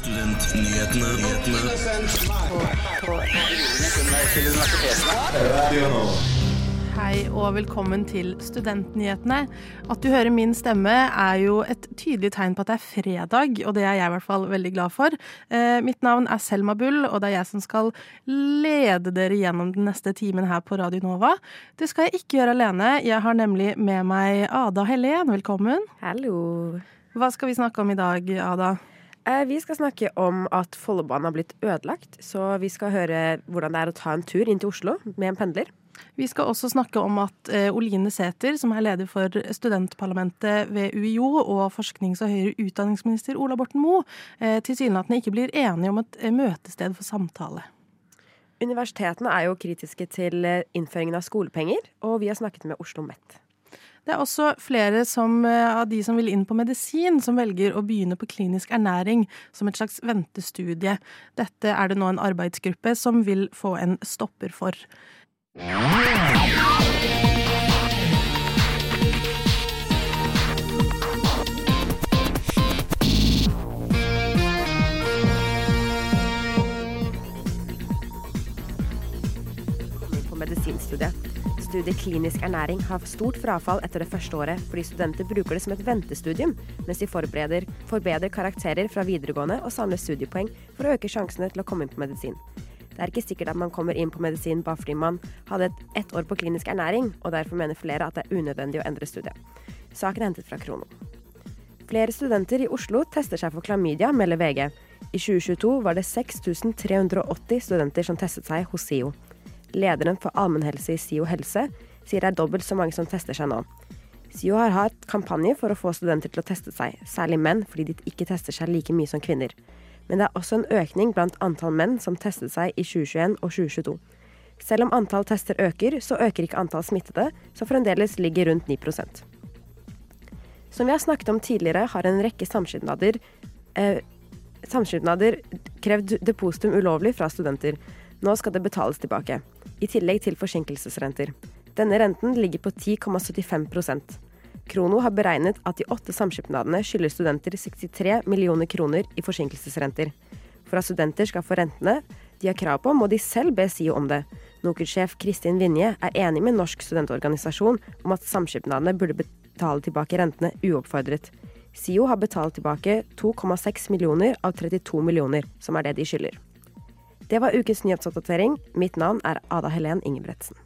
Studentnyhetene. Hei og velkommen til Studentnyhetene. At du hører min stemme er jo et tydelig tegn på at det er fredag, og det er jeg i hvert fall veldig glad for. Eh, mitt navn er Selma Bull, og det er jeg som skal lede dere gjennom den neste timen her på Radio Nova. Det skal jeg ikke gjøre alene. Jeg har nemlig med meg Ada Helen. Velkommen. Hallo. Hva skal vi snakke om i dag, Ada? Eh, vi skal snakke om at Follobanen har blitt ødelagt, så vi skal høre hvordan det er å ta en tur inn til Oslo med en pendler. Vi skal også snakke om at eh, Oline Sæther, som er leder for studentparlamentet ved UiO, og forsknings- og høyere utdanningsminister Ola Borten Moe, eh, tilsynelatende ikke blir enige om et møtested for samtale. Universitetene er jo kritiske til innføringen av skolepenger, og vi har snakket med Oslo Met. Det er også flere som, eh, av de som vil inn på medisin, som velger å begynne på klinisk ernæring som et slags ventestudie. Dette er det nå en arbeidsgruppe som vil få en stopper for. Medisinstudiet. Studiet klinisk ernæring har stort frafall etter det første året, fordi studenter bruker det som et ventestudium, mens de forbedrer karakterer fra videregående og samler studiepoeng for å øke sjansene til å komme inn på medisin. Det er ikke sikkert at man kommer inn på medisin bare fordi man hadde et ett år på klinisk ernæring, og derfor mener flere at det er unødvendig å endre studiet. Saken er hentet fra Krono. Flere studenter i Oslo tester seg for klamydia, melder VG. I 2022 var det 6380 studenter som testet seg hos SIO. Lederen for allmennhelse i SIO helse sier det er dobbelt så mange som tester seg nå. SIO har hatt kampanje for å få studenter til å teste seg, særlig menn fordi de ikke tester seg like mye som kvinner. Men det er også en økning blant antall menn som testet seg i 2021 og 2022. Selv om antall tester øker, så øker ikke antall smittede, som fremdeles ligger rundt 9% Som vi har snakket om tidligere, har en rekke samskipnader eh, samskipnader krevd depositum ulovlig fra studenter. Nå skal det betales tilbake, i tillegg til forsinkelsesrenter. Denne renten ligger på 10,75% Krono har beregnet at de åtte samskipnadene skylder studenter 63 millioner kroner i forsinkelsesrenter. For at studenter skal få rentene de har krav på, må de selv be SIO om det. NOKUT-sjef Kristin Vinje er enig med Norsk studentorganisasjon om at samskipnadene burde betale tilbake rentene uoppfordret. SIO har betalt tilbake 2,6 millioner av 32 millioner, som er det de skylder. Det var ukens nyhetsoppdatering. Mitt navn er Ada Helen Ingebretsen.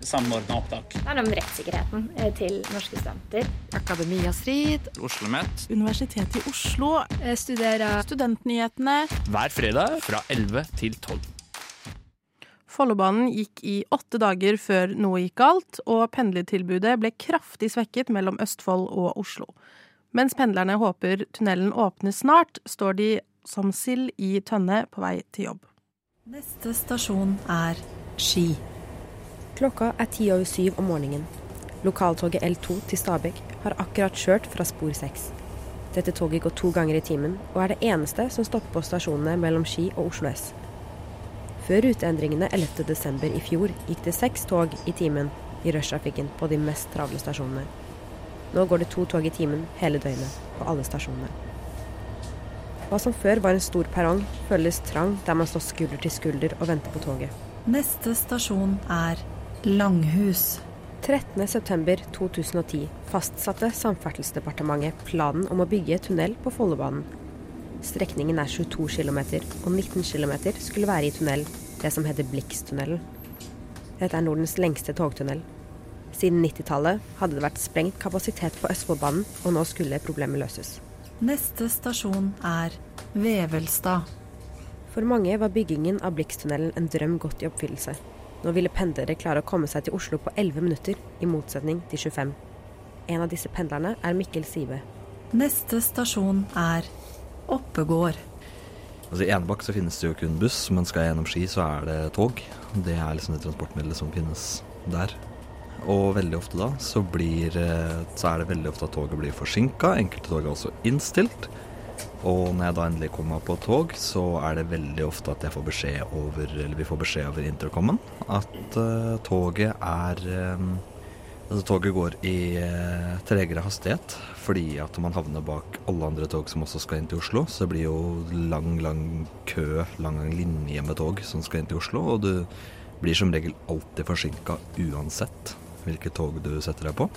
samordna opptak. Det handler om rettssikkerheten eh, til norske studenter. Akademia Strid, Oslo Met Universitetet i Oslo, Jeg Studerer Studentnyhetene. hver fredag fra 11 til 12. Follobanen gikk i åtte dager før noe gikk galt, og pendlertilbudet ble kraftig svekket mellom Østfold og Oslo. Mens pendlerne håper tunnelen åpner snart, står de som sild i tønne på vei til jobb. Neste stasjon er Ski. Klokka er ti over syv om morgenen. Lokaltoget L2 til Stabekk har akkurat kjørt fra spor 6. Dette toget går to ganger i timen, og er det eneste som stopper på stasjonene mellom Ski og Oslo S. Før ruteendringene 11.12. i fjor gikk det seks tog i timen i rushtrafikken på de mest travle stasjonene. Nå går det to tog i timen hele døgnet på alle stasjonene. Hva som før var en stor perrong, føles trang der man står skulder til skulder og venter på toget. Neste stasjon er Langhus. 13.9.2010 fastsatte Samferdselsdepartementet planen om å bygge tunnel på Follobanen. Strekningen er 22 km, og 19 km skulle være i tunnel, det som heter Blikstunnelen. Dette er Nordens lengste togtunnel. Siden 90-tallet hadde det vært sprengt kapasitet på Østfoldbanen, og nå skulle problemet løses. Neste stasjon er Vevelstad. For mange var byggingen av Blikstunnelen en drøm gått i oppfyllelse. Nå ville pendlere klare å komme seg til Oslo på 11 minutter, i motsetning til 25. En av disse pendlerne er Mikkel Sive. Neste stasjon er Oppegård. Altså I Enebakk så finnes det jo kun buss, men skal jeg gjennom Ski, så er det tog. Det er liksom det transportmiddelet som finnes der. Og veldig ofte da så, blir, eh, så er det veldig ofte at toget blir forsinka. Enkelte tog er også innstilt. Og når jeg da endelig kommer meg på tog, så er det veldig ofte at jeg får beskjed over, eller vi får beskjed over intercomen at uh, toget er um, Altså, toget går i uh, tregere hastighet fordi at man havner bak alle andre tog som også skal inn til Oslo. Så det blir jo lang, lang kø, lang, lang linje med tog som skal inn til Oslo. Og du blir som regel alltid forsinka uansett hvilket tog du setter deg på.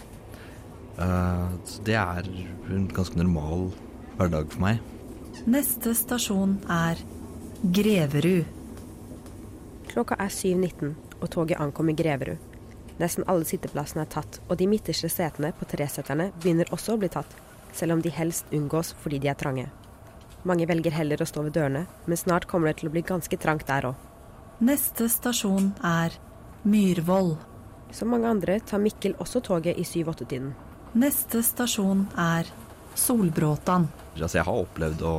Eh, så det er en ganske normal hverdag for meg. Neste stasjon er Greverud. Klokka er 7.19, og toget ankommer Greverud. Nesten alle sitteplassene er tatt, og de midterste setene på treseterne begynner også å bli tatt, selv om de helst unngås fordi de er trange. Mange velger heller å stå ved dørene, men snart kommer det til å bli ganske trangt der òg. Neste stasjon er Myrvoll. Som mange andre tar Mikkel også toget i 7-8-tiden. Neste stasjon er Solbråtan. Altså, jeg har opplevd å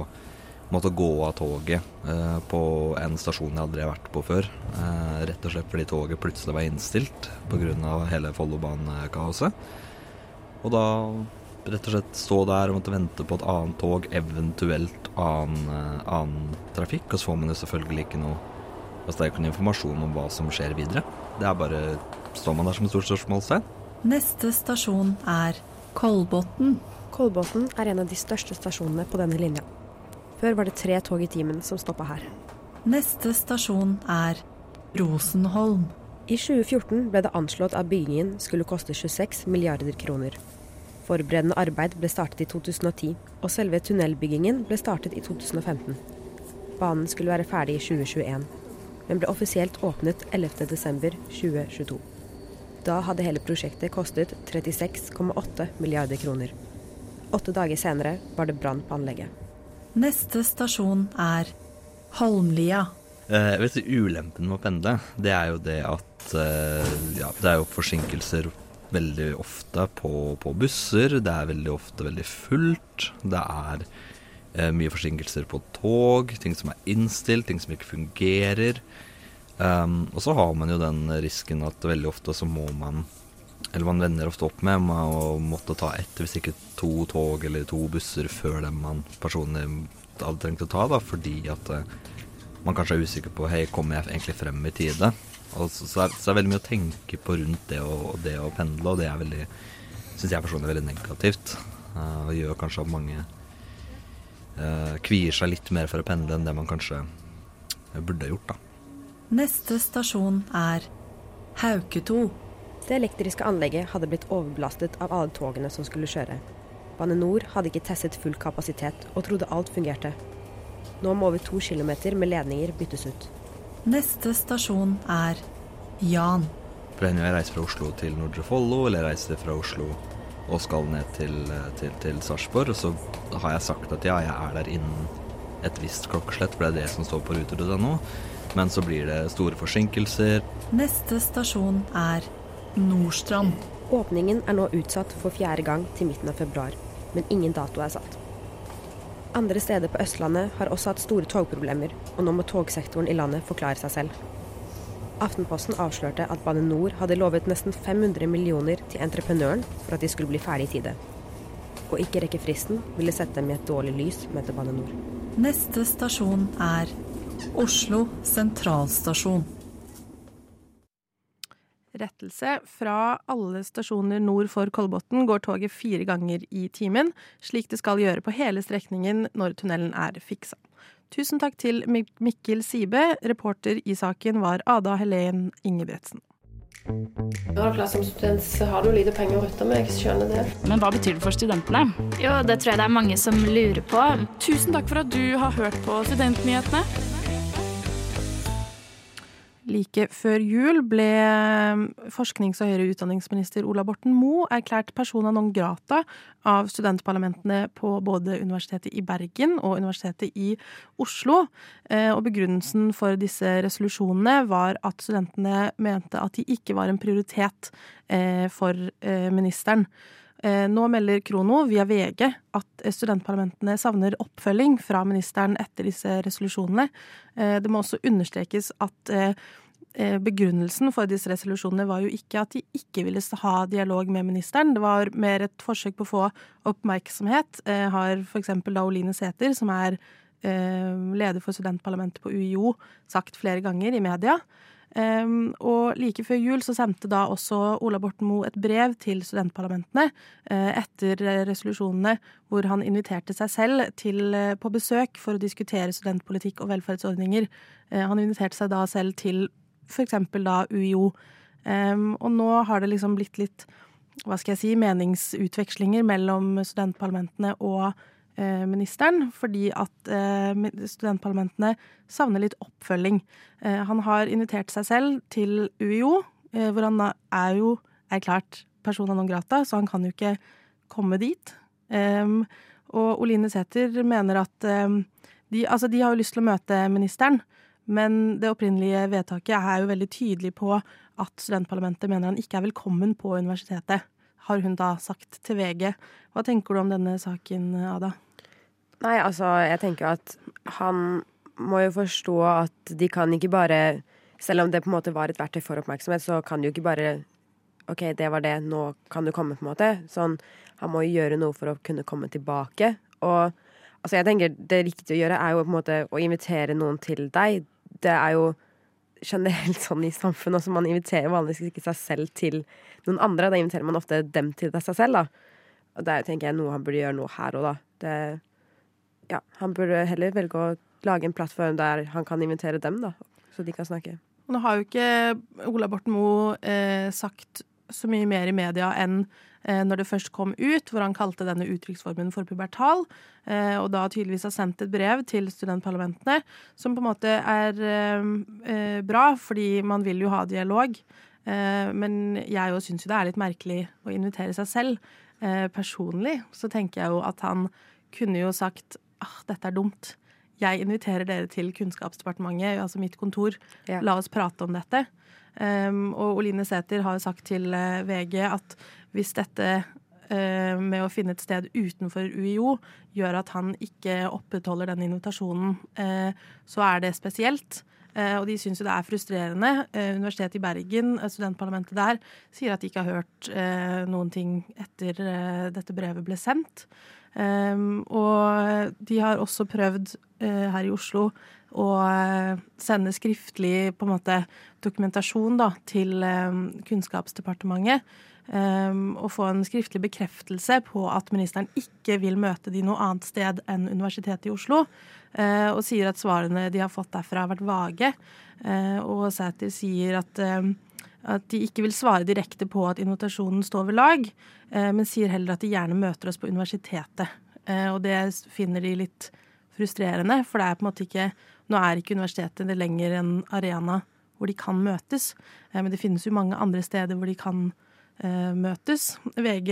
måtte gå av toget eh, på en stasjon jeg aldri har vært på før. Eh, rett og slett fordi toget plutselig var innstilt pga. hele Follobanen-kaoset. Og da rett og slett stå der og måtte vente på et annet tog, eventuelt annen, eh, annen trafikk. Og så får man jo selvfølgelig ikke noe altså det er ikke noe informasjon om hva som skjer videre. Det er bare står man der som et stort spørsmålstegn. Neste stasjon er Kolbotn. Kolbotn er en av de største stasjonene på denne linja. Før var det tre tog i timen som stoppa her. Neste stasjon er Rosenholm. I 2014 ble det anslått at byggingen skulle koste 26 milliarder kroner. Forberedende arbeid ble startet i 2010, og selve tunnelbyggingen ble startet i 2015. Banen skulle være ferdig i 2021, men ble offisielt åpnet 11.12.2022. Da hadde hele prosjektet kostet 36,8 milliarder kroner. Åtte dager senere var det brann på anlegget. Neste stasjon er Holmlia. Eh, vet du, Ulempen med å pendle, det er jo det at eh, ja, det er jo forsinkelser veldig ofte på, på busser. Det er veldig ofte veldig fullt. Det er eh, mye forsinkelser på tog, ting som er innstilt, ting som ikke fungerer. Um, og så har man jo den risken at veldig ofte så må man Eller man vender ofte opp med å måtte ta ett, hvis ikke to tog eller to busser før den man personlig hadde trengt å ta, da, fordi at uh, man kanskje er usikker på Hei, kommer jeg egentlig frem i tide? Og så, så, er, så er det veldig mye å tenke på rundt det å, det å pendle, og det er veldig syns jeg personlig er veldig negativt. Uh, og gjør kanskje at mange uh, kvier seg litt mer for å pendle enn det man kanskje burde gjort, da. Neste stasjon er Hauketo. Det elektriske anlegget hadde blitt overbelastet av alle togene som skulle kjøre. Bane NOR hadde ikke testet full kapasitet og trodde alt fungerte. Nå må over to kilometer med ledninger byttes ut. Neste stasjon er Jan. Jeg reiser fra Oslo til Nordre Follo, eller jeg reiser fra Oslo og skal ned til, til, til Sarpsborg, og så har jeg sagt at ja, jeg er der innen et visst klokkeslett, for det er det som står på ruter.no. Men så blir det store forsinkelser. Neste stasjon er Nordstrand. Åpningen er nå utsatt for fjerde gang til midten av februar, men ingen dato er satt. Andre steder på Østlandet har også hatt store togproblemer, og nå må togsektoren i landet forklare seg selv. Aftenposten avslørte at Bane NOR hadde lovet nesten 500 millioner til entreprenøren for at de skulle bli ferdig i tide. Å ikke rekke fristen ville sette dem i et dårlig lys, mente Bane NOR. Neste stasjon er Oslo sentralstasjon. Rettelse. Fra alle stasjoner nord for Kolbotn går toget fire ganger i timen, slik det skal gjøre på hele strekningen når tunnelen er fiksa. Tusen takk til Mikkel Sibe. Reporter i saken var Ada Helen Ingebretsen. Som student så har du lite penger å rutte med, jeg skjønner det. Men hva betyr det for studentene? Jo, det tror jeg det er mange som lurer på. Tusen takk for at du har hørt på Studentnyhetene. Like før jul ble forsknings- og høyere utdanningsminister Ola Borten Moe erklært persona non grata av studentparlamentene på både Universitetet i Bergen og Universitetet i Oslo. Eh, og begrunnelsen for disse resolusjonene var at studentene mente at de ikke var en prioritet eh, for eh, ministeren. Nå melder Krono via VG at studentparlamentene savner oppfølging fra ministeren etter disse resolusjonene. Det må også understrekes at begrunnelsen for disse resolusjonene var jo ikke at de ikke ville ha dialog med ministeren. Det var mer et forsøk på å få oppmerksomhet. Har f.eks. da Oline Sæther, som er leder for studentparlamentet på UiO, sagt flere ganger i media. Um, og like før jul så sendte da også Ola Borten Moe et brev til studentparlamentene uh, etter resolusjonene hvor han inviterte seg selv til, uh, på besøk for å diskutere studentpolitikk og velferdsordninger. Uh, han inviterte seg da selv til f.eks. da UiO. Um, og nå har det liksom blitt litt hva skal jeg si, meningsutvekslinger mellom studentparlamentene og ministeren, fordi at eh, studentparlamentene savner litt oppfølging. Eh, han har invitert seg selv til UiO, hvor han er jo erklært persona non grata, så han kan jo ikke komme dit. Og Oline Sæther mener at de, altså de har jo lyst til å møte ministeren, men det opprinnelige vedtaket er jo veldig tydelig på at studentparlamentet mener han ikke er velkommen på universitetet, har hun da sagt til VG. Hva tenker du om denne saken, Ada? Nei, altså, jeg tenker at han må jo forstå at de kan ikke bare Selv om det på en måte var et verktøy for oppmerksomhet, så kan de jo ikke bare OK, det var det, nå kan du komme, på en måte. Sånn, han må jo gjøre noe for å kunne komme tilbake. Og altså, jeg tenker det riktige å gjøre er jo på en måte å invitere noen til deg. Det er jo generelt sånn i samfunnet. Altså, man inviterer vanligvis ikke seg selv til noen andre. Da inviterer man ofte dem til seg selv, da. Og det er tenker jeg noe han burde gjøre noe her og da. Det ja, han burde heller velge å lage en plattform der han kan invitere dem, da, så de kan snakke. Nå har jo ikke Ola Borten Moe eh, sagt så mye mer i media enn eh, når det først kom ut, hvor han kalte denne uttrykksformen for pubertal, eh, og da tydeligvis har sendt et brev til studentparlamentene, som på en måte er eh, eh, bra, fordi man vil jo ha dialog. Eh, men jeg jo syns jo det er litt merkelig å invitere seg selv. personlig så tenker jeg jo at han kunne jo sagt ah, dette er dumt. Jeg inviterer dere til Kunnskapsdepartementet, altså mitt kontor. Ja. La oss prate om dette. Um, og Oline Sæther har sagt til uh, eh, VG at hvis dette uh, med å finne et sted utenfor UiO gjør at han ikke opprettholder den invitasjonen, uh, så er det spesielt. og de syns jo det er frustrerende. Universitetet i Bergen, studentparlamentet der, sier at de ikke har hørt noen ting etter dette brevet ble sendt. Um, og de har også prøvd uh, her i Oslo å uh, sende skriftlig på en måte dokumentasjon da, til um, Kunnskapsdepartementet. Um, og få en skriftlig bekreftelse på at ministeren ikke vil møte de noe annet sted enn Universitetet i Oslo. Uh, og sier at svarene de har fått derfra, har vært vage. og Sæter sier at at de ikke vil svare direkte på at invitasjonen står ved lag, eh, men sier heller at de gjerne møter oss på universitetet. Eh, og det finner de litt frustrerende, for det er på en måte ikke Nå er ikke universitetet det lenger en arena hvor de kan møtes, eh, men det finnes jo mange andre steder hvor de kan møtes. VG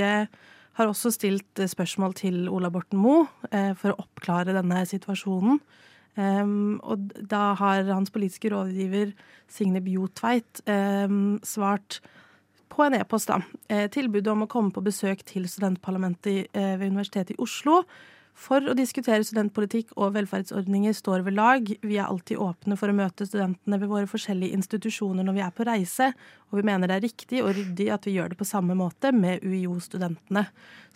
har også stilt spørsmål til Ola Borten Moe for å oppklare denne situasjonen. Um, og da har hans politiske rådgiver Signe Bjotveit um, svart på en e-post, da. Eh, tilbudet om å komme på besøk til studentparlamentet eh, ved Universitetet i Oslo for å diskutere studentpolitikk og velferdsordninger står ved lag. Vi er alltid åpne for å møte studentene ved våre forskjellige institusjoner når vi er på reise, og vi mener det er riktig og ryddig at vi gjør det på samme måte med UiO-studentene.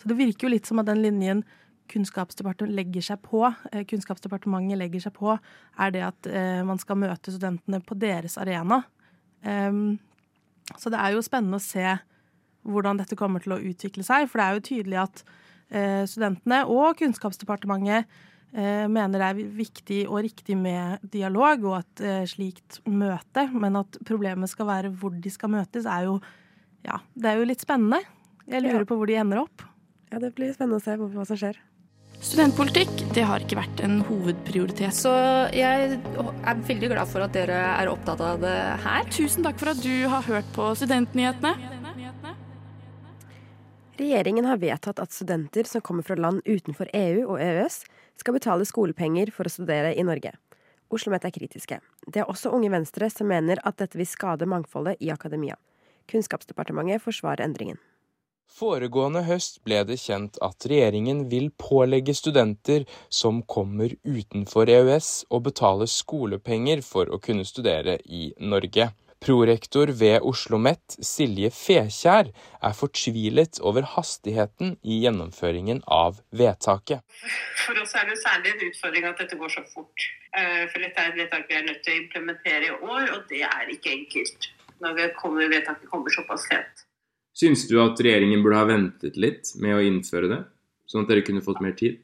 Så det virker jo litt som at den linjen Kunnskapsdepartementet legger seg på, eh, Kunnskapsdepartementet legger seg på, er det at eh, man skal møte studentene på deres arena. Um, så det er jo spennende å se hvordan dette kommer til å utvikle seg. For det er jo tydelig at eh, studentene og Kunnskapsdepartementet mener det er viktig og riktig med dialog og et slikt møte. Men at problemet skal være hvor de skal møtes, er jo ja, det er jo litt spennende. Jeg lurer ja. på hvor de ender opp. Ja, det blir spennende å se hva som skjer. Studentpolitikk det har ikke vært en hovedprioritet. Så jeg er veldig glad for at dere er opptatt av det her. Tusen takk for at du har hørt på Studentnyhetene. Regjeringen har vedtatt at studenter som kommer fra land utenfor EU og EØS, skal betale skolepenger for å studere i Norge. Oslo OsloMet er kritiske. Det er også Unge Venstre som mener at dette vil skade mangfoldet i akademia. Kunnskapsdepartementet forsvarer endringen. Foregående høst ble det kjent at regjeringen vil pålegge studenter som kommer utenfor EØS å betale skolepenger for å kunne studere i Norge. Prorektor ved Oslo OsloMet, Silje Fekjær, er fortvilet over hastigheten i gjennomføringen av vedtaket. For oss er det særlig en utfordring at dette går så fort. Eh, for dette er et vedtak vi er nødt til å implementere i år, og det er ikke enkelt når vedtaket kommer såpass sent. Syns du at regjeringen burde ha ventet litt med å innføre det, sånn at dere kunne fått mer tid?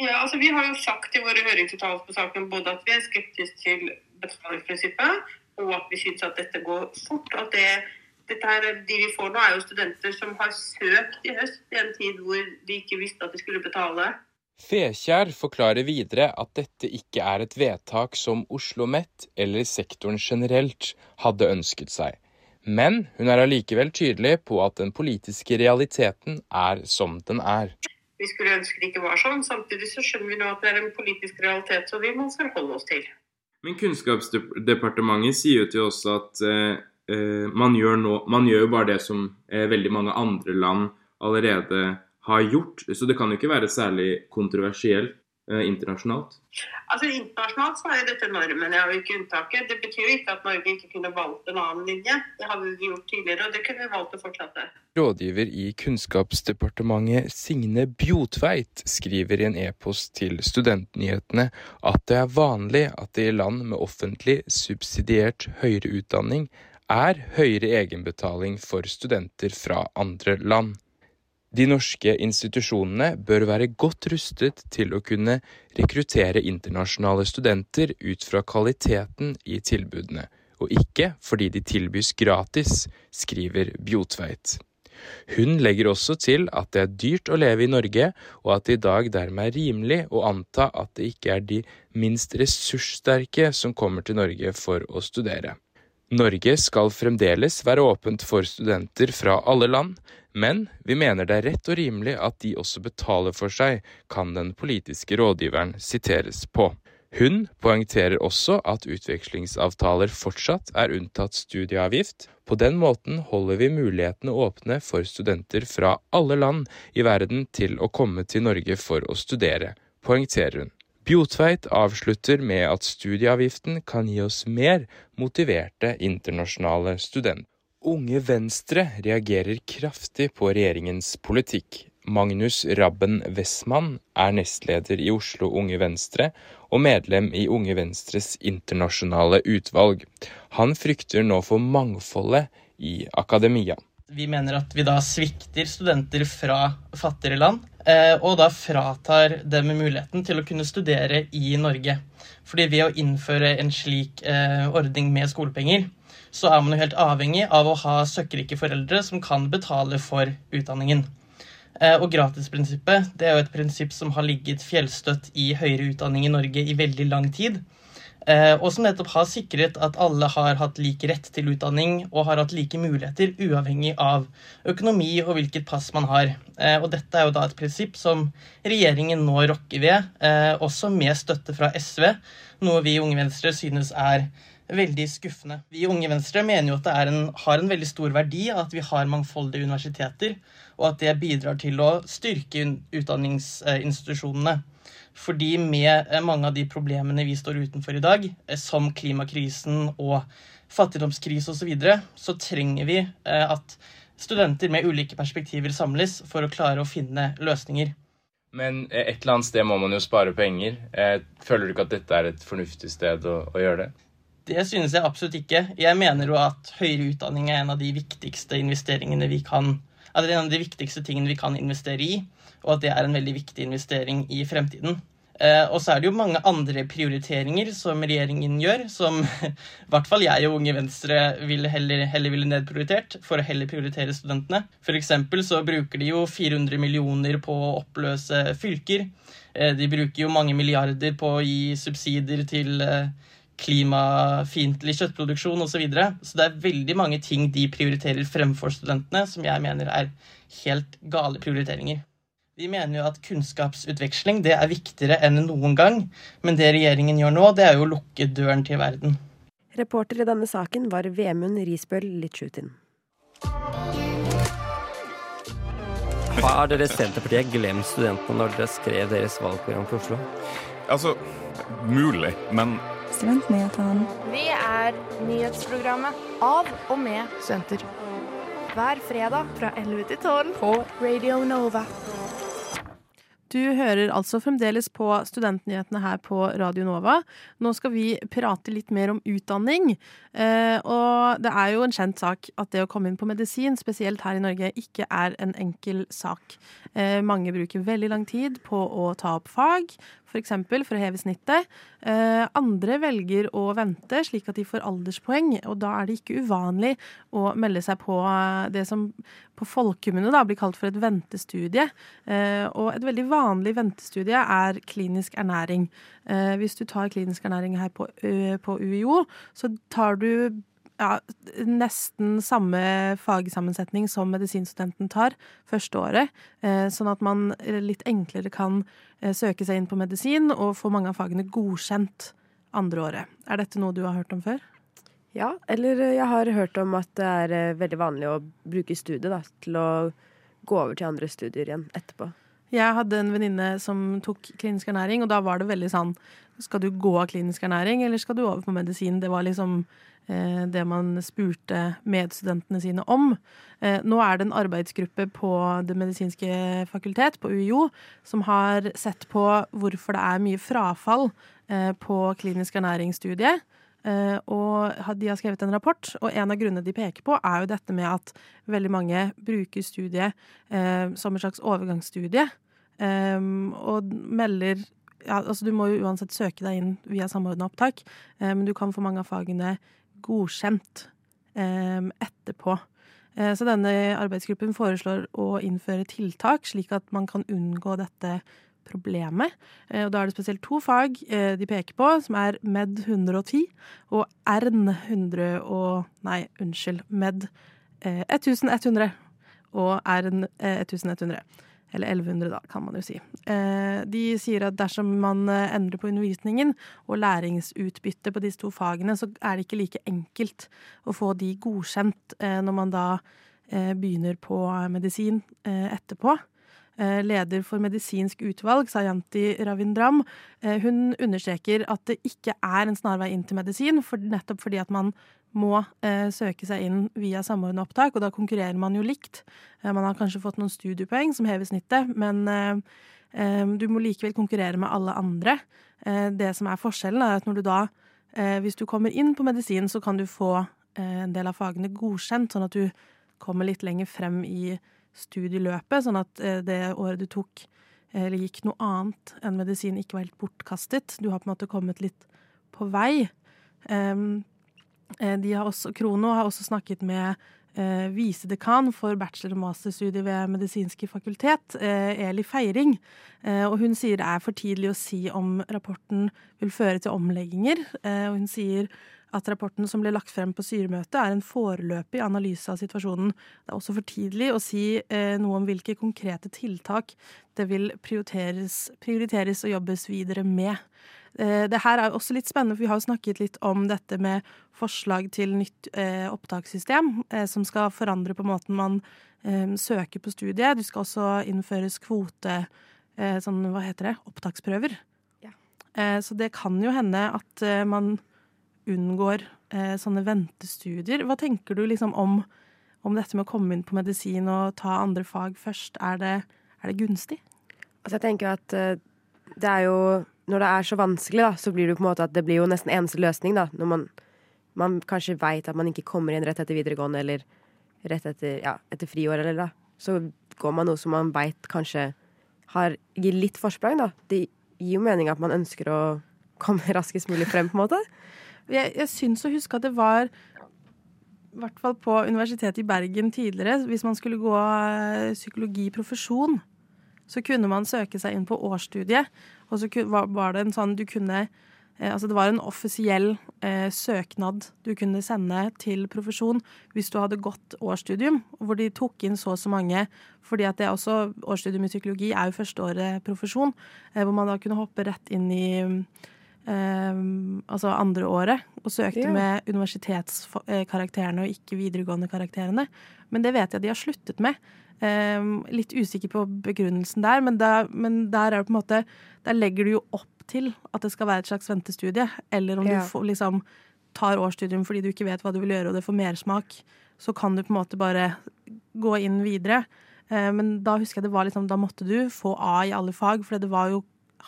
Ja, altså Vi har jo sagt i våre høringsuttalelser på saken både at vi er skeptiske til betalingsprinsippet, og at vi syns at dette går fort. at det, dette her, De vi får nå, er jo studenter som har søkt i høst, i en tid hvor de ikke visste at de skulle betale. Fekjær forklarer videre at dette ikke er et vedtak som Oslo OsloMet eller sektoren generelt hadde ønsket seg. Men hun er allikevel tydelig på at den politiske realiteten er som den er. Vi skulle ønske det ikke var sånn. Samtidig så skjønner vi nå at det er en politisk realitet som vi må forholde oss til. Men Kunnskapsdepartementet sier jo til oss at eh, eh, man, gjør nå, man, gjør jo bare det som eh, veldig mange andre land allerede har gjort. Så det kan jo ikke være særlig kontroversielt internasjonalt. Altså Internasjonalt så er dette normen, har og ikke unntaket. Det betyr jo ikke at Norge ikke kunne valgt en annen linje. Det har vi gjort tidligere, og det kunne vi valgt å fortsette. Rådgiver i Kunnskapsdepartementet Signe Bjotveit skriver i en e-post til Studentnyhetene at det er vanlig at det i land med offentlig subsidiert høyere utdanning er høyere egenbetaling for studenter fra andre land. De norske institusjonene bør være godt rustet til å kunne rekruttere internasjonale studenter ut fra kvaliteten i tilbudene, og ikke fordi de tilbys gratis, skriver Bjotveit. Hun legger også til at det er dyrt å leve i Norge, og at det i dag dermed er rimelig å anta at det ikke er de minst ressurssterke som kommer til Norge for å studere. Norge skal fremdeles være åpent for studenter fra alle land, men vi mener det er rett og rimelig at de også betaler for seg, kan den politiske rådgiveren siteres på. Hun poengterer også at utvekslingsavtaler fortsatt er unntatt studieavgift. På den måten holder vi mulighetene åpne for studenter fra alle land i verden til å komme til Norge for å studere, poengterer hun. Bjotveit avslutter med at studieavgiften kan gi oss mer motiverte internasjonale studenter. Unge Venstre reagerer kraftig på regjeringens politikk. Magnus Rabben Westman er nestleder i Oslo Unge Venstre og medlem i Unge Venstres internasjonale utvalg. Han frykter nå for mangfoldet i akademia. Vi mener at vi da svikter studenter fra fattigere land, eh, og da fratar dem muligheten til å kunne studere i Norge. Fordi ved å innføre en slik eh, ordning med skolepenger, så er man jo helt avhengig av å ha søkkrike foreldre som kan betale for utdanningen. Eh, og gratisprinsippet det er jo et prinsipp som har ligget fjellstøtt i høyere utdanning i Norge i veldig lang tid. Eh, og som nettopp har sikret at alle har hatt lik rett til utdanning og har hatt like muligheter uavhengig av økonomi og hvilket pass man har. Eh, og dette er jo da et prinsipp som regjeringen nå rokker ved, også med støtte fra SV, noe vi i Unge Venstre synes er veldig skuffende. Vi i Unge Venstre mener jo at det en, har en veldig stor verdi at vi har mangfoldige universiteter, og at det bidrar til å styrke utdanningsinstitusjonene. Fordi med eh, mange av de problemene vi står utenfor i dag, eh, som klimakrisen og fattigdomskrise osv., så, videre, så trenger vi eh, at studenter med ulike perspektiver samles for å klare å finne løsninger. Men et eller annet sted må man jo spare penger. Føler du ikke at dette er et fornuftig sted å, å gjøre det? Det synes jeg absolutt ikke. Jeg mener jo at høyere utdanning er en av de viktigste investeringene vi kan at det er en av de viktigste tingene vi kan investere i, og at det er en veldig viktig investering i fremtiden. Eh, og så er det jo mange andre prioriteringer som regjeringen gjør, som i hvert fall jeg og Unge Venstre ville heller, heller ville nedprioritert, for å heller prioritere studentene. Eksempel så bruker de jo 400 millioner på å oppløse fylker. Eh, de bruker jo mange milliarder på å gi subsidier til eh, klimafiendtlig kjøttproduksjon osv. Så, videre. så det er veldig mange ting de prioriterer fremfor studentene, som jeg mener er helt gale prioriteringer. Vi mener jo at kunnskapsutveksling det er viktigere enn noen gang, men det regjeringen gjør nå, det er jo å lukke døren til verden. Reporter i denne saken var Vemund Risbøl Litsjutin. Har dere Senterpartiet glemt studentene når dere skrev deres valgprogram for Oslo? Altså, mulig, men Studentnyhetene. Vi er nyhetsprogrammet av og med studenter. Hver fredag fra 11 til 12 på Radio Nova. Du hører altså fremdeles på Studentnyhetene her på Radio Nova. Nå skal vi prate litt mer om utdanning. Eh, og det er jo en kjent sak at det å komme inn på medisin, spesielt her i Norge, ikke er en enkel sak. Eh, mange bruker veldig lang tid på å ta opp fag, f.eks. For, for å heve snittet. Eh, andre velger å vente, slik at de får alderspoeng, og da er det ikke uvanlig å melde seg på det som på folkemunne blir kalt for et ventestudie. Eh, og et veldig vanlig ventestudie er klinisk ernæring. Eh, hvis du tar klinisk ernæring her på UiO, så tar du ja, nesten samme fagsammensetning som medisinstudenten tar første året. Sånn at man litt enklere kan søke seg inn på medisin og få mange av fagene godkjent andre året. Er dette noe du har hørt om før? Ja, eller jeg har hørt om at det er veldig vanlig å bruke studiet da, til å gå over til andre studier igjen etterpå. Jeg hadde en venninne som tok klinisk ernæring, og da var det veldig sånn Skal du gå av klinisk ernæring, eller skal du over på medisin? Det var liksom eh, det man spurte medstudentene sine om. Eh, nå er det en arbeidsgruppe på Det medisinske fakultet, på UiO, som har sett på hvorfor det er mye frafall eh, på klinisk ernæringsstudiet. Uh, og de har skrevet en rapport, og en av grunnene de peker på, er jo dette med at veldig mange bruker studiet uh, som en slags overgangsstudie. Um, og melder ja, altså Du må jo uansett søke deg inn via samordna opptak, men du kan få mange av fagene godkjent etterpå. Så denne arbeidsgruppen foreslår å innføre tiltak, slik at man kan unngå dette problemet. Eh, og da er det spesielt to fag eh, de peker på, som er MED 110 og RN 100 og Nei, unnskyld. MED 1100 eh, og RN 1100. Eller 1100, da, kan man jo si. De sier at dersom man endrer på undervisningen og læringsutbytte på disse to fagene, så er det ikke like enkelt å få de godkjent når man da begynner på medisin etterpå. Eh, leder for medisinsk utvalg, Sayanti Ravindram, eh, hun understreker at det ikke er en snarvei inn til medisin, for nettopp fordi at man må eh, søke seg inn via samordna opptak, og da konkurrerer man jo likt. Man har kanskje fått noen studiepoeng som hever snittet, men du må likevel konkurrere med alle andre. det som er forskjellen, er at når du da, hvis du kommer inn på medisin, så kan du få en del av fagene godkjent, sånn at du kommer litt lenger frem i studieløpet, sånn at eh, det året du tok eller gikk noe annet enn medisin, ikke var helt bortkastet. Du har på en måte kommet litt på vei. Um, de har også, Krono har også snakket med eh, visedekan for bachelor- og masterstudiet ved Medisinske fakultet, eh, Eli Feiring. Eh, og hun sier det er for tidlig å si om rapporten vil føre til omlegginger. Eh, og hun sier at rapporten som ble lagt frem på styremøtet, er en foreløpig analyse av situasjonen. Det er også for tidlig å si eh, noe om hvilke konkrete tiltak det vil prioriteres, prioriteres og jobbes videre med. Eh, det her er også litt spennende, for vi har jo snakket litt om dette med forslag til nytt eh, opptakssystem, eh, som skal forandre på måten man eh, søker på studiet. Det skal også innføres kvote, eh, sånn, hva heter det, opptaksprøver. Ja. så det kan jo hende at man unngår eh, sånne ventestudier. Hva tenker du liksom om, om, dette med å komme inn på medisin og ta andre fag først? Er det, er det gunstig? Altså jeg tenker at uh, det er jo Når det er så vanskelig, da, så blir det jo på en måte at det blir jo nesten eneste løsning, da. Når man, man kanskje veit at man ikke kommer inn rett etter videregående eller rett etter, ja, etter friår, eller da. Så går man noe som man veit kanskje har, gir litt forsprang, da. Det gir jo mening at man ønsker å komme raskest mulig frem, på en måte. Jeg, jeg syns å huske at det var i hvert fall på Universitetet i Bergen tidligere, hvis man skulle gå eh, psykologiprofesjon, så kunne man søke seg inn på årsstudiet. Og så var det en sånn du kunne eh, Altså det var en offisiell eh, søknad du kunne sende til profesjon hvis du hadde gått årsstudium, hvor de tok inn så og så mange. Fordi at det er også årsstudium i psykologi er jo førsteåret profesjon, eh, hvor man da kunne hoppe rett inn i Um, altså andre året, og søkte ja. med universitetskarakterene og ikke videregående karakterene. Men det vet jeg de har sluttet med. Um, litt usikker på begrunnelsen der, men, da, men, der er det på en måte Der legger du jo opp til at det skal være et slags ventestudie, eller om Ja. du får, liksom, tar årsstudium fordi du ikke vet hva du vil gjøre, og det får mersmak, så kan du på en måte bare gå inn videre. Eh, men da husker jeg det var liksom, da måtte du få A i alle fag, for det var jo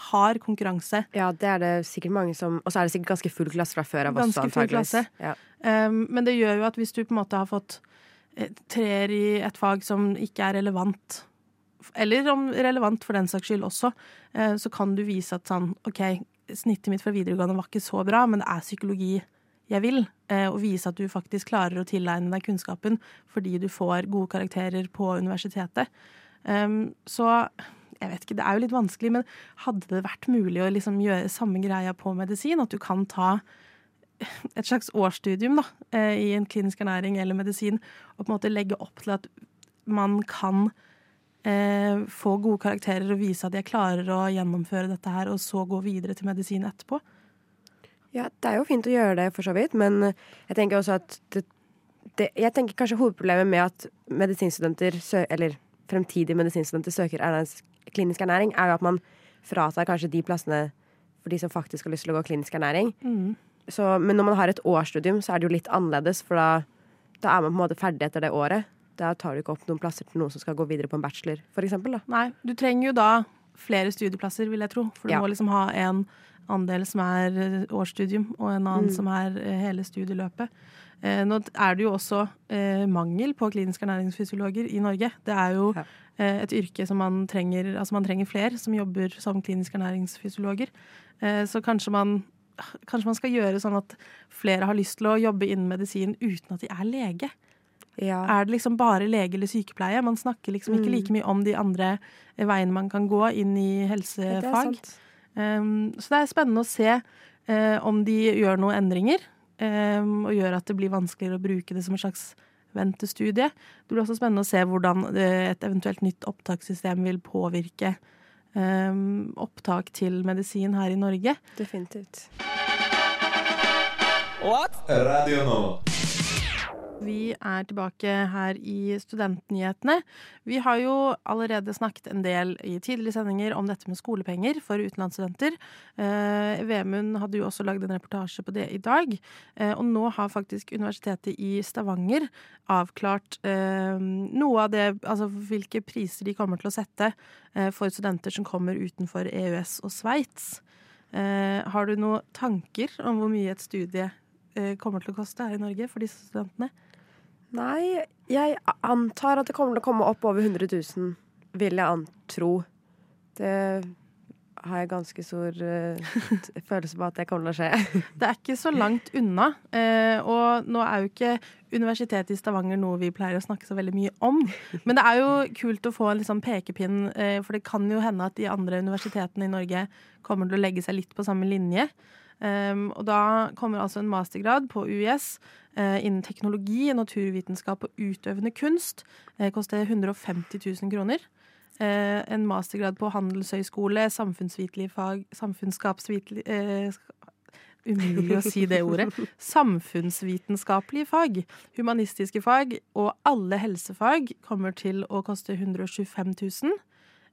hard konkurranse. Ja, det er det sikkert mange som Og så er det sikkert ganske full klasse fra før av også, antakeligvis. full antageligvis. klasse. Ja. Um, men det gjør jo at hvis du på en måte har fått eh, treer i et fag som ikke er relevant, eller om relevant for den saks skyld også, uh, så kan du vise at sånn OK, snittet mitt fra videregående var ikke så bra, men det er psykologi jeg vil. eh, Og vise at du faktisk klarer å tilegne deg kunnskapen fordi du får gode karakterer på universitetet. Um, så jeg vet ikke, det er jo litt vanskelig, men hadde det vært mulig å liksom gjøre samme greia på medisin? At du kan ta et slags årsstudium da, eh, i en klinisk ernæring eller medisin, og på en måte legge opp til at man kan eh, få gode karakterer og vise at jeg klarer å gjennomføre dette her, og så gå videre til medisin etterpå. Ja, det er jo fint å gjøre det, for så vidt, men jeg tenker også at det, det, Jeg tenker kanskje hovedproblemet med at medisinstudenter, eller fremtidige medisinstudenter søker ernærings, klinisk ernæring, er jo at man fratar kanskje de plassene for de som faktisk har lyst til å gå klinisk ernæring. Mm. Så, men når man har et årsstudium, så er det jo litt annerledes, for da, da er man på en måte ferdig etter det året. Da tar du ikke opp noen plasser til noen som skal gå videre på en bachelor, for. Da. Nei, du trenger jo da flere studieplasser, vil jeg tro. For du Ja. må liksom ha en andel som er eh, årsstudium, og en annen Mm. som er eh, hele studieløpet. Eh, nå er det jo også eh, mangel på kliniske ernæringsfysiologer i Norge. Det er jo eh, et yrke som man trenger Altså man trenger flere som jobber som kliniske ernæringsfysiologer. Eh, så kanskje man Kanskje man skal gjøre sånn at flere har lyst til å jobbe innen medisin uten at de er lege. Er det liksom bare lege eller sykepleie? Man snakker liksom ikke Mm. like mye om de andre eh, veiene man kan gå inn i helsefag. sant. Um, så det er spennende å se eh, om de gjør noen endringer, um, og gjør at det blir vanskeligere å bruke det som en slags ventestudie. Det blir også spennende å se hvordan eh, et eventuelt nytt opptakssystem vil påvirke um, opptak til medisin her i Norge. Definitivt. Radio Nova. Vi er tilbake her i Studentnyhetene. Vi har jo allerede snakket en del i tidligere sendinger om dette med skolepenger for utenlandsstudenter. Eh, Vemund hadde jo også lagd en reportasje på det i dag. Eh, og nå har faktisk Universitetet i Stavanger avklart eh, noe av det Altså hvilke priser de kommer til å sette eh, for studenter som kommer utenfor EØS og Sveits. Eh, har du noen tanker om hvor mye et studie eh, kommer til å koste her i Norge for disse studentene? Nei, jeg antar at det kommer til å komme opp over 100 000, vil jeg antro. Det har jeg ganske stor uh, følelse på at det kommer til å skje. Det er ikke så langt unna. Uh, og nå er jo ikke Universitetet i Stavanger noe vi pleier å snakke så veldig mye om. Men det er jo kult å få en liksom pekepinn, uh, for det kan jo hende at de andre universitetene i Norge kommer til å legge seg litt på samme linje. Um, og da kommer altså en mastergrad på UiS eh, innen teknologi, naturvitenskap og utøvende kunst. Det koster 150 000 kroner. Eh, en mastergrad på handelshøyskole, samfunnsvitlige fag, samfunnsskapsvitlig eh, Umulig å si det ordet. Samfunnsvitenskapelige fag, humanistiske fag og alle helsefag kommer til å koste 125 000.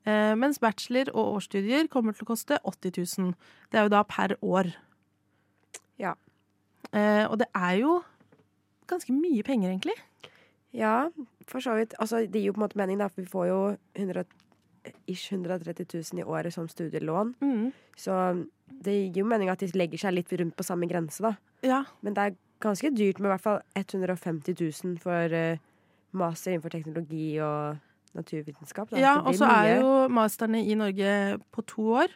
Eh, mens bachelor og årsstudier kommer til å koste 80 000. Det er jo da per år. Ja. Eh, og det er jo ganske mye penger, egentlig. Ja, for så vidt. Altså, det gir jo på en måte mening, da, for vi får jo 100, ish 130 000 i året som studielån. Mm. Så det gir jo mening at de legger seg litt rundt på samme grense, da. Ja. Men det er ganske dyrt med i hvert fall 150 000 for uh, master innenfor teknologi og naturvitenskap. Da. Ja, og så er jo masterne i Norge på to år.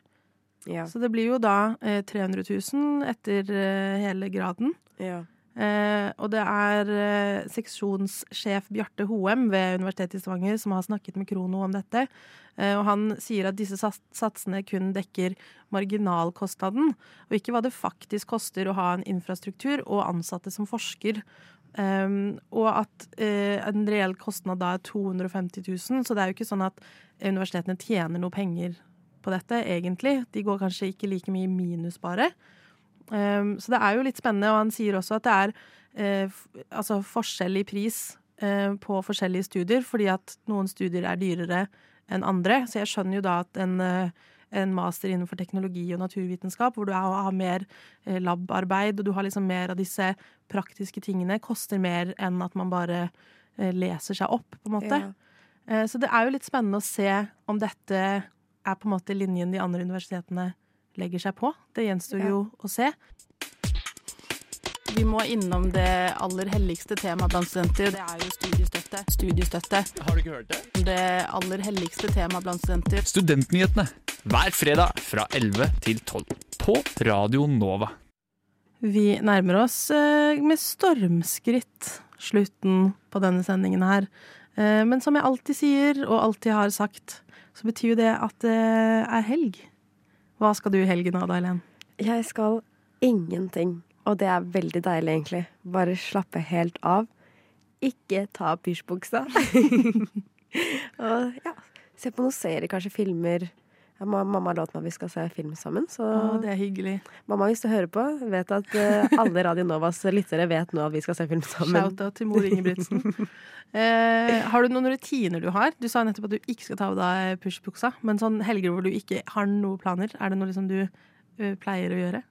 Ja. Så det blir jo da eh, 300 000 etter eh, hele graden. Ja. Eh, og det er eh, seksjonssjef Bjarte Hoem ved Universitetet i Stavanger som har snakket med Krono om dette. Eh, og han sier at disse satsene kun dekker marginalkostnaden, og ikke hva det faktisk koster å ha en infrastruktur og ansatte som forsker. Um, og at uh, en reell kostnad da er 250 000, så det er jo ikke sånn at universitetene tjener noe penger på dette, egentlig. De går kanskje ikke like mye minus, bare. Um, så det er jo litt spennende, og han sier også at det er uh, altså forskjell i pris uh, på forskjellige studier, fordi at noen studier er dyrere enn andre. Så jeg skjønner jo da at en, uh, en master innenfor teknologi og naturvitenskap, hvor du har, har mer labarbeid, og du har liksom mer av disse praktiske tingene, koster mer enn at man bare leser seg opp, på en måte. Ja. Så det er jo litt spennende å se om dette er på en måte linjen de andre universitetene legger seg på. Det gjenstår jo å se. Vi må innom det aller helligste temaet blant studenter. Det er jo studiestøtte. Studiestøtte. Har du ikke hørt det? Det aller helligste temaet blant studenter. Studentnyhetene hver fredag fra 11 til 12 på Radio Nova. Vi nærmer oss eh, med stormskritt slutten på denne sendingen her. Eh, men som jeg alltid sier, og alltid har sagt, så betyr jo det at det er helg. Hva skal du i helgen, Ada Helen? Jeg skal ingenting. Og det er veldig deilig, egentlig. Bare slappe helt av. Ikke ta pysjbuksa. og ja, se på noen serier, kanskje filmer. Ja, mamma har lovt meg at vi skal se film sammen, så Å, det er hyggelig. mamma, hvis du hører på, vet at eh, alle Radio Novas lyttere vet nå at vi skal se film sammen. Shout-out til mor Ingebrigtsen. Eh, har du noen rutiner du har? Du sa nettopp at du ikke skal ta av deg pushbuksa. Men sånn helger hvor du ikke har noen planer, er det noe liksom du eh, pleier å gjøre?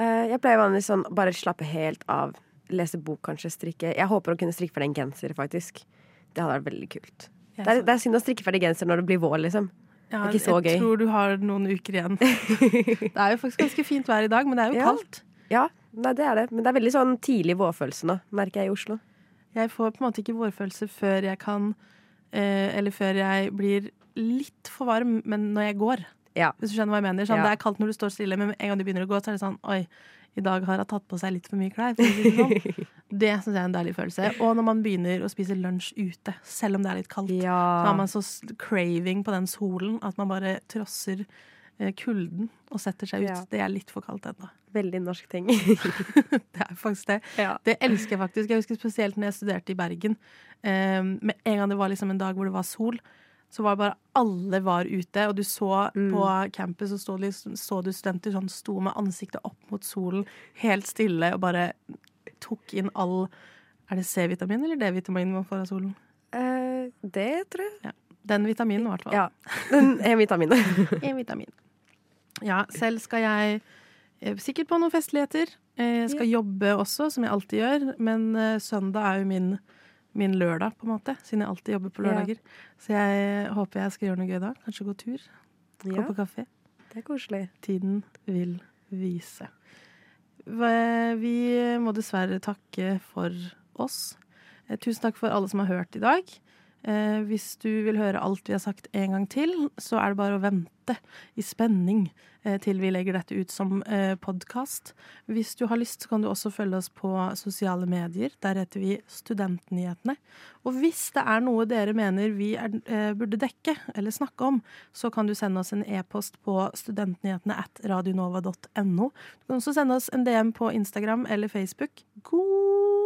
Eh, jeg pleier vanligvis sånn bare slappe helt av. Lese bok, kanskje. Strikke. Jeg håper å kunne strikke ferdig en genser, faktisk. Det hadde vært veldig kult. Det er, det er synd å strikke ferdig genser når det blir vår, liksom. Ja, det er ikke så jeg gøy. tror du har noen uker igjen. det er jo faktisk ganske fint vær i dag, men det er jo Ja. kaldt. Ja, nei, det er det. Men det er veldig sånn tidlig vårfølelse nå, merker jeg i Oslo. Jeg får på en måte ikke vårfølelse før jeg kan eh, Eller før jeg blir litt for varm, men når jeg går. Hvis du skjønner hva jeg mener. Sånn, Ja. Det er kaldt når du står stille, men en gang du begynner å gå, så er det sånn Oi, i dag har hun tatt på seg litt for mye klær. For det sånn. det syns jeg er en deilig følelse. Og når man begynner å spise lunsj ute, selv om det er litt kaldt, så har man så craving på den solen at man bare trosser eh, kulden og setter seg ut. Ja. Det er litt for kaldt ennå. Veldig norsk ting. det er faktisk det. Ja. Det elsker jeg faktisk. Jeg husker spesielt når jeg studerte i Bergen. Eh, med en gang det var liksom en dag hvor det var sol, så var det bare alle var ute, og du så på campus så, stod, så du studenter sånn sto med ansiktet opp mot solen, helt stille, og bare tok inn all Er det C-vitamin eller D-vitamin man får av solen? Eh, det tror jeg. Ja. Den vitaminen, i hvert fall. Ja. Den E-vitaminen. E-vitamin. Ja, selv skal jeg eh, sikkert på noen festligheter. Eh, Jeg skal jobbe også, som jeg alltid gjør, men eh, søndag er jo min, min lørdag, på en måte, siden jeg alltid jobber på Ja. lørdager. Så jeg håper jeg skal gjøre noe gøy da. Kanskje gå tur. Gå på kafé. Det er koselig. Tiden vil vise. Vi må dessverre takke for oss. Eh, Tusen takk for alle som har hørt i dag. Eh, hvis du vil høre alt vi har sagt en gang til, så er det bare å vente i spenning eh, til vi legger dette ut som eh, podkast. Hvis du har lyst, så kan du også følge oss på sosiale medier. Der heter vi Studentnyhetene. Og hvis det er noe dere mener vi er, eh, burde dekke eller snakke om, så kan du sende oss en e-post på studentnyhetene at radionova.no. Du kan også sende oss en DM på Instagram eller Facebook. God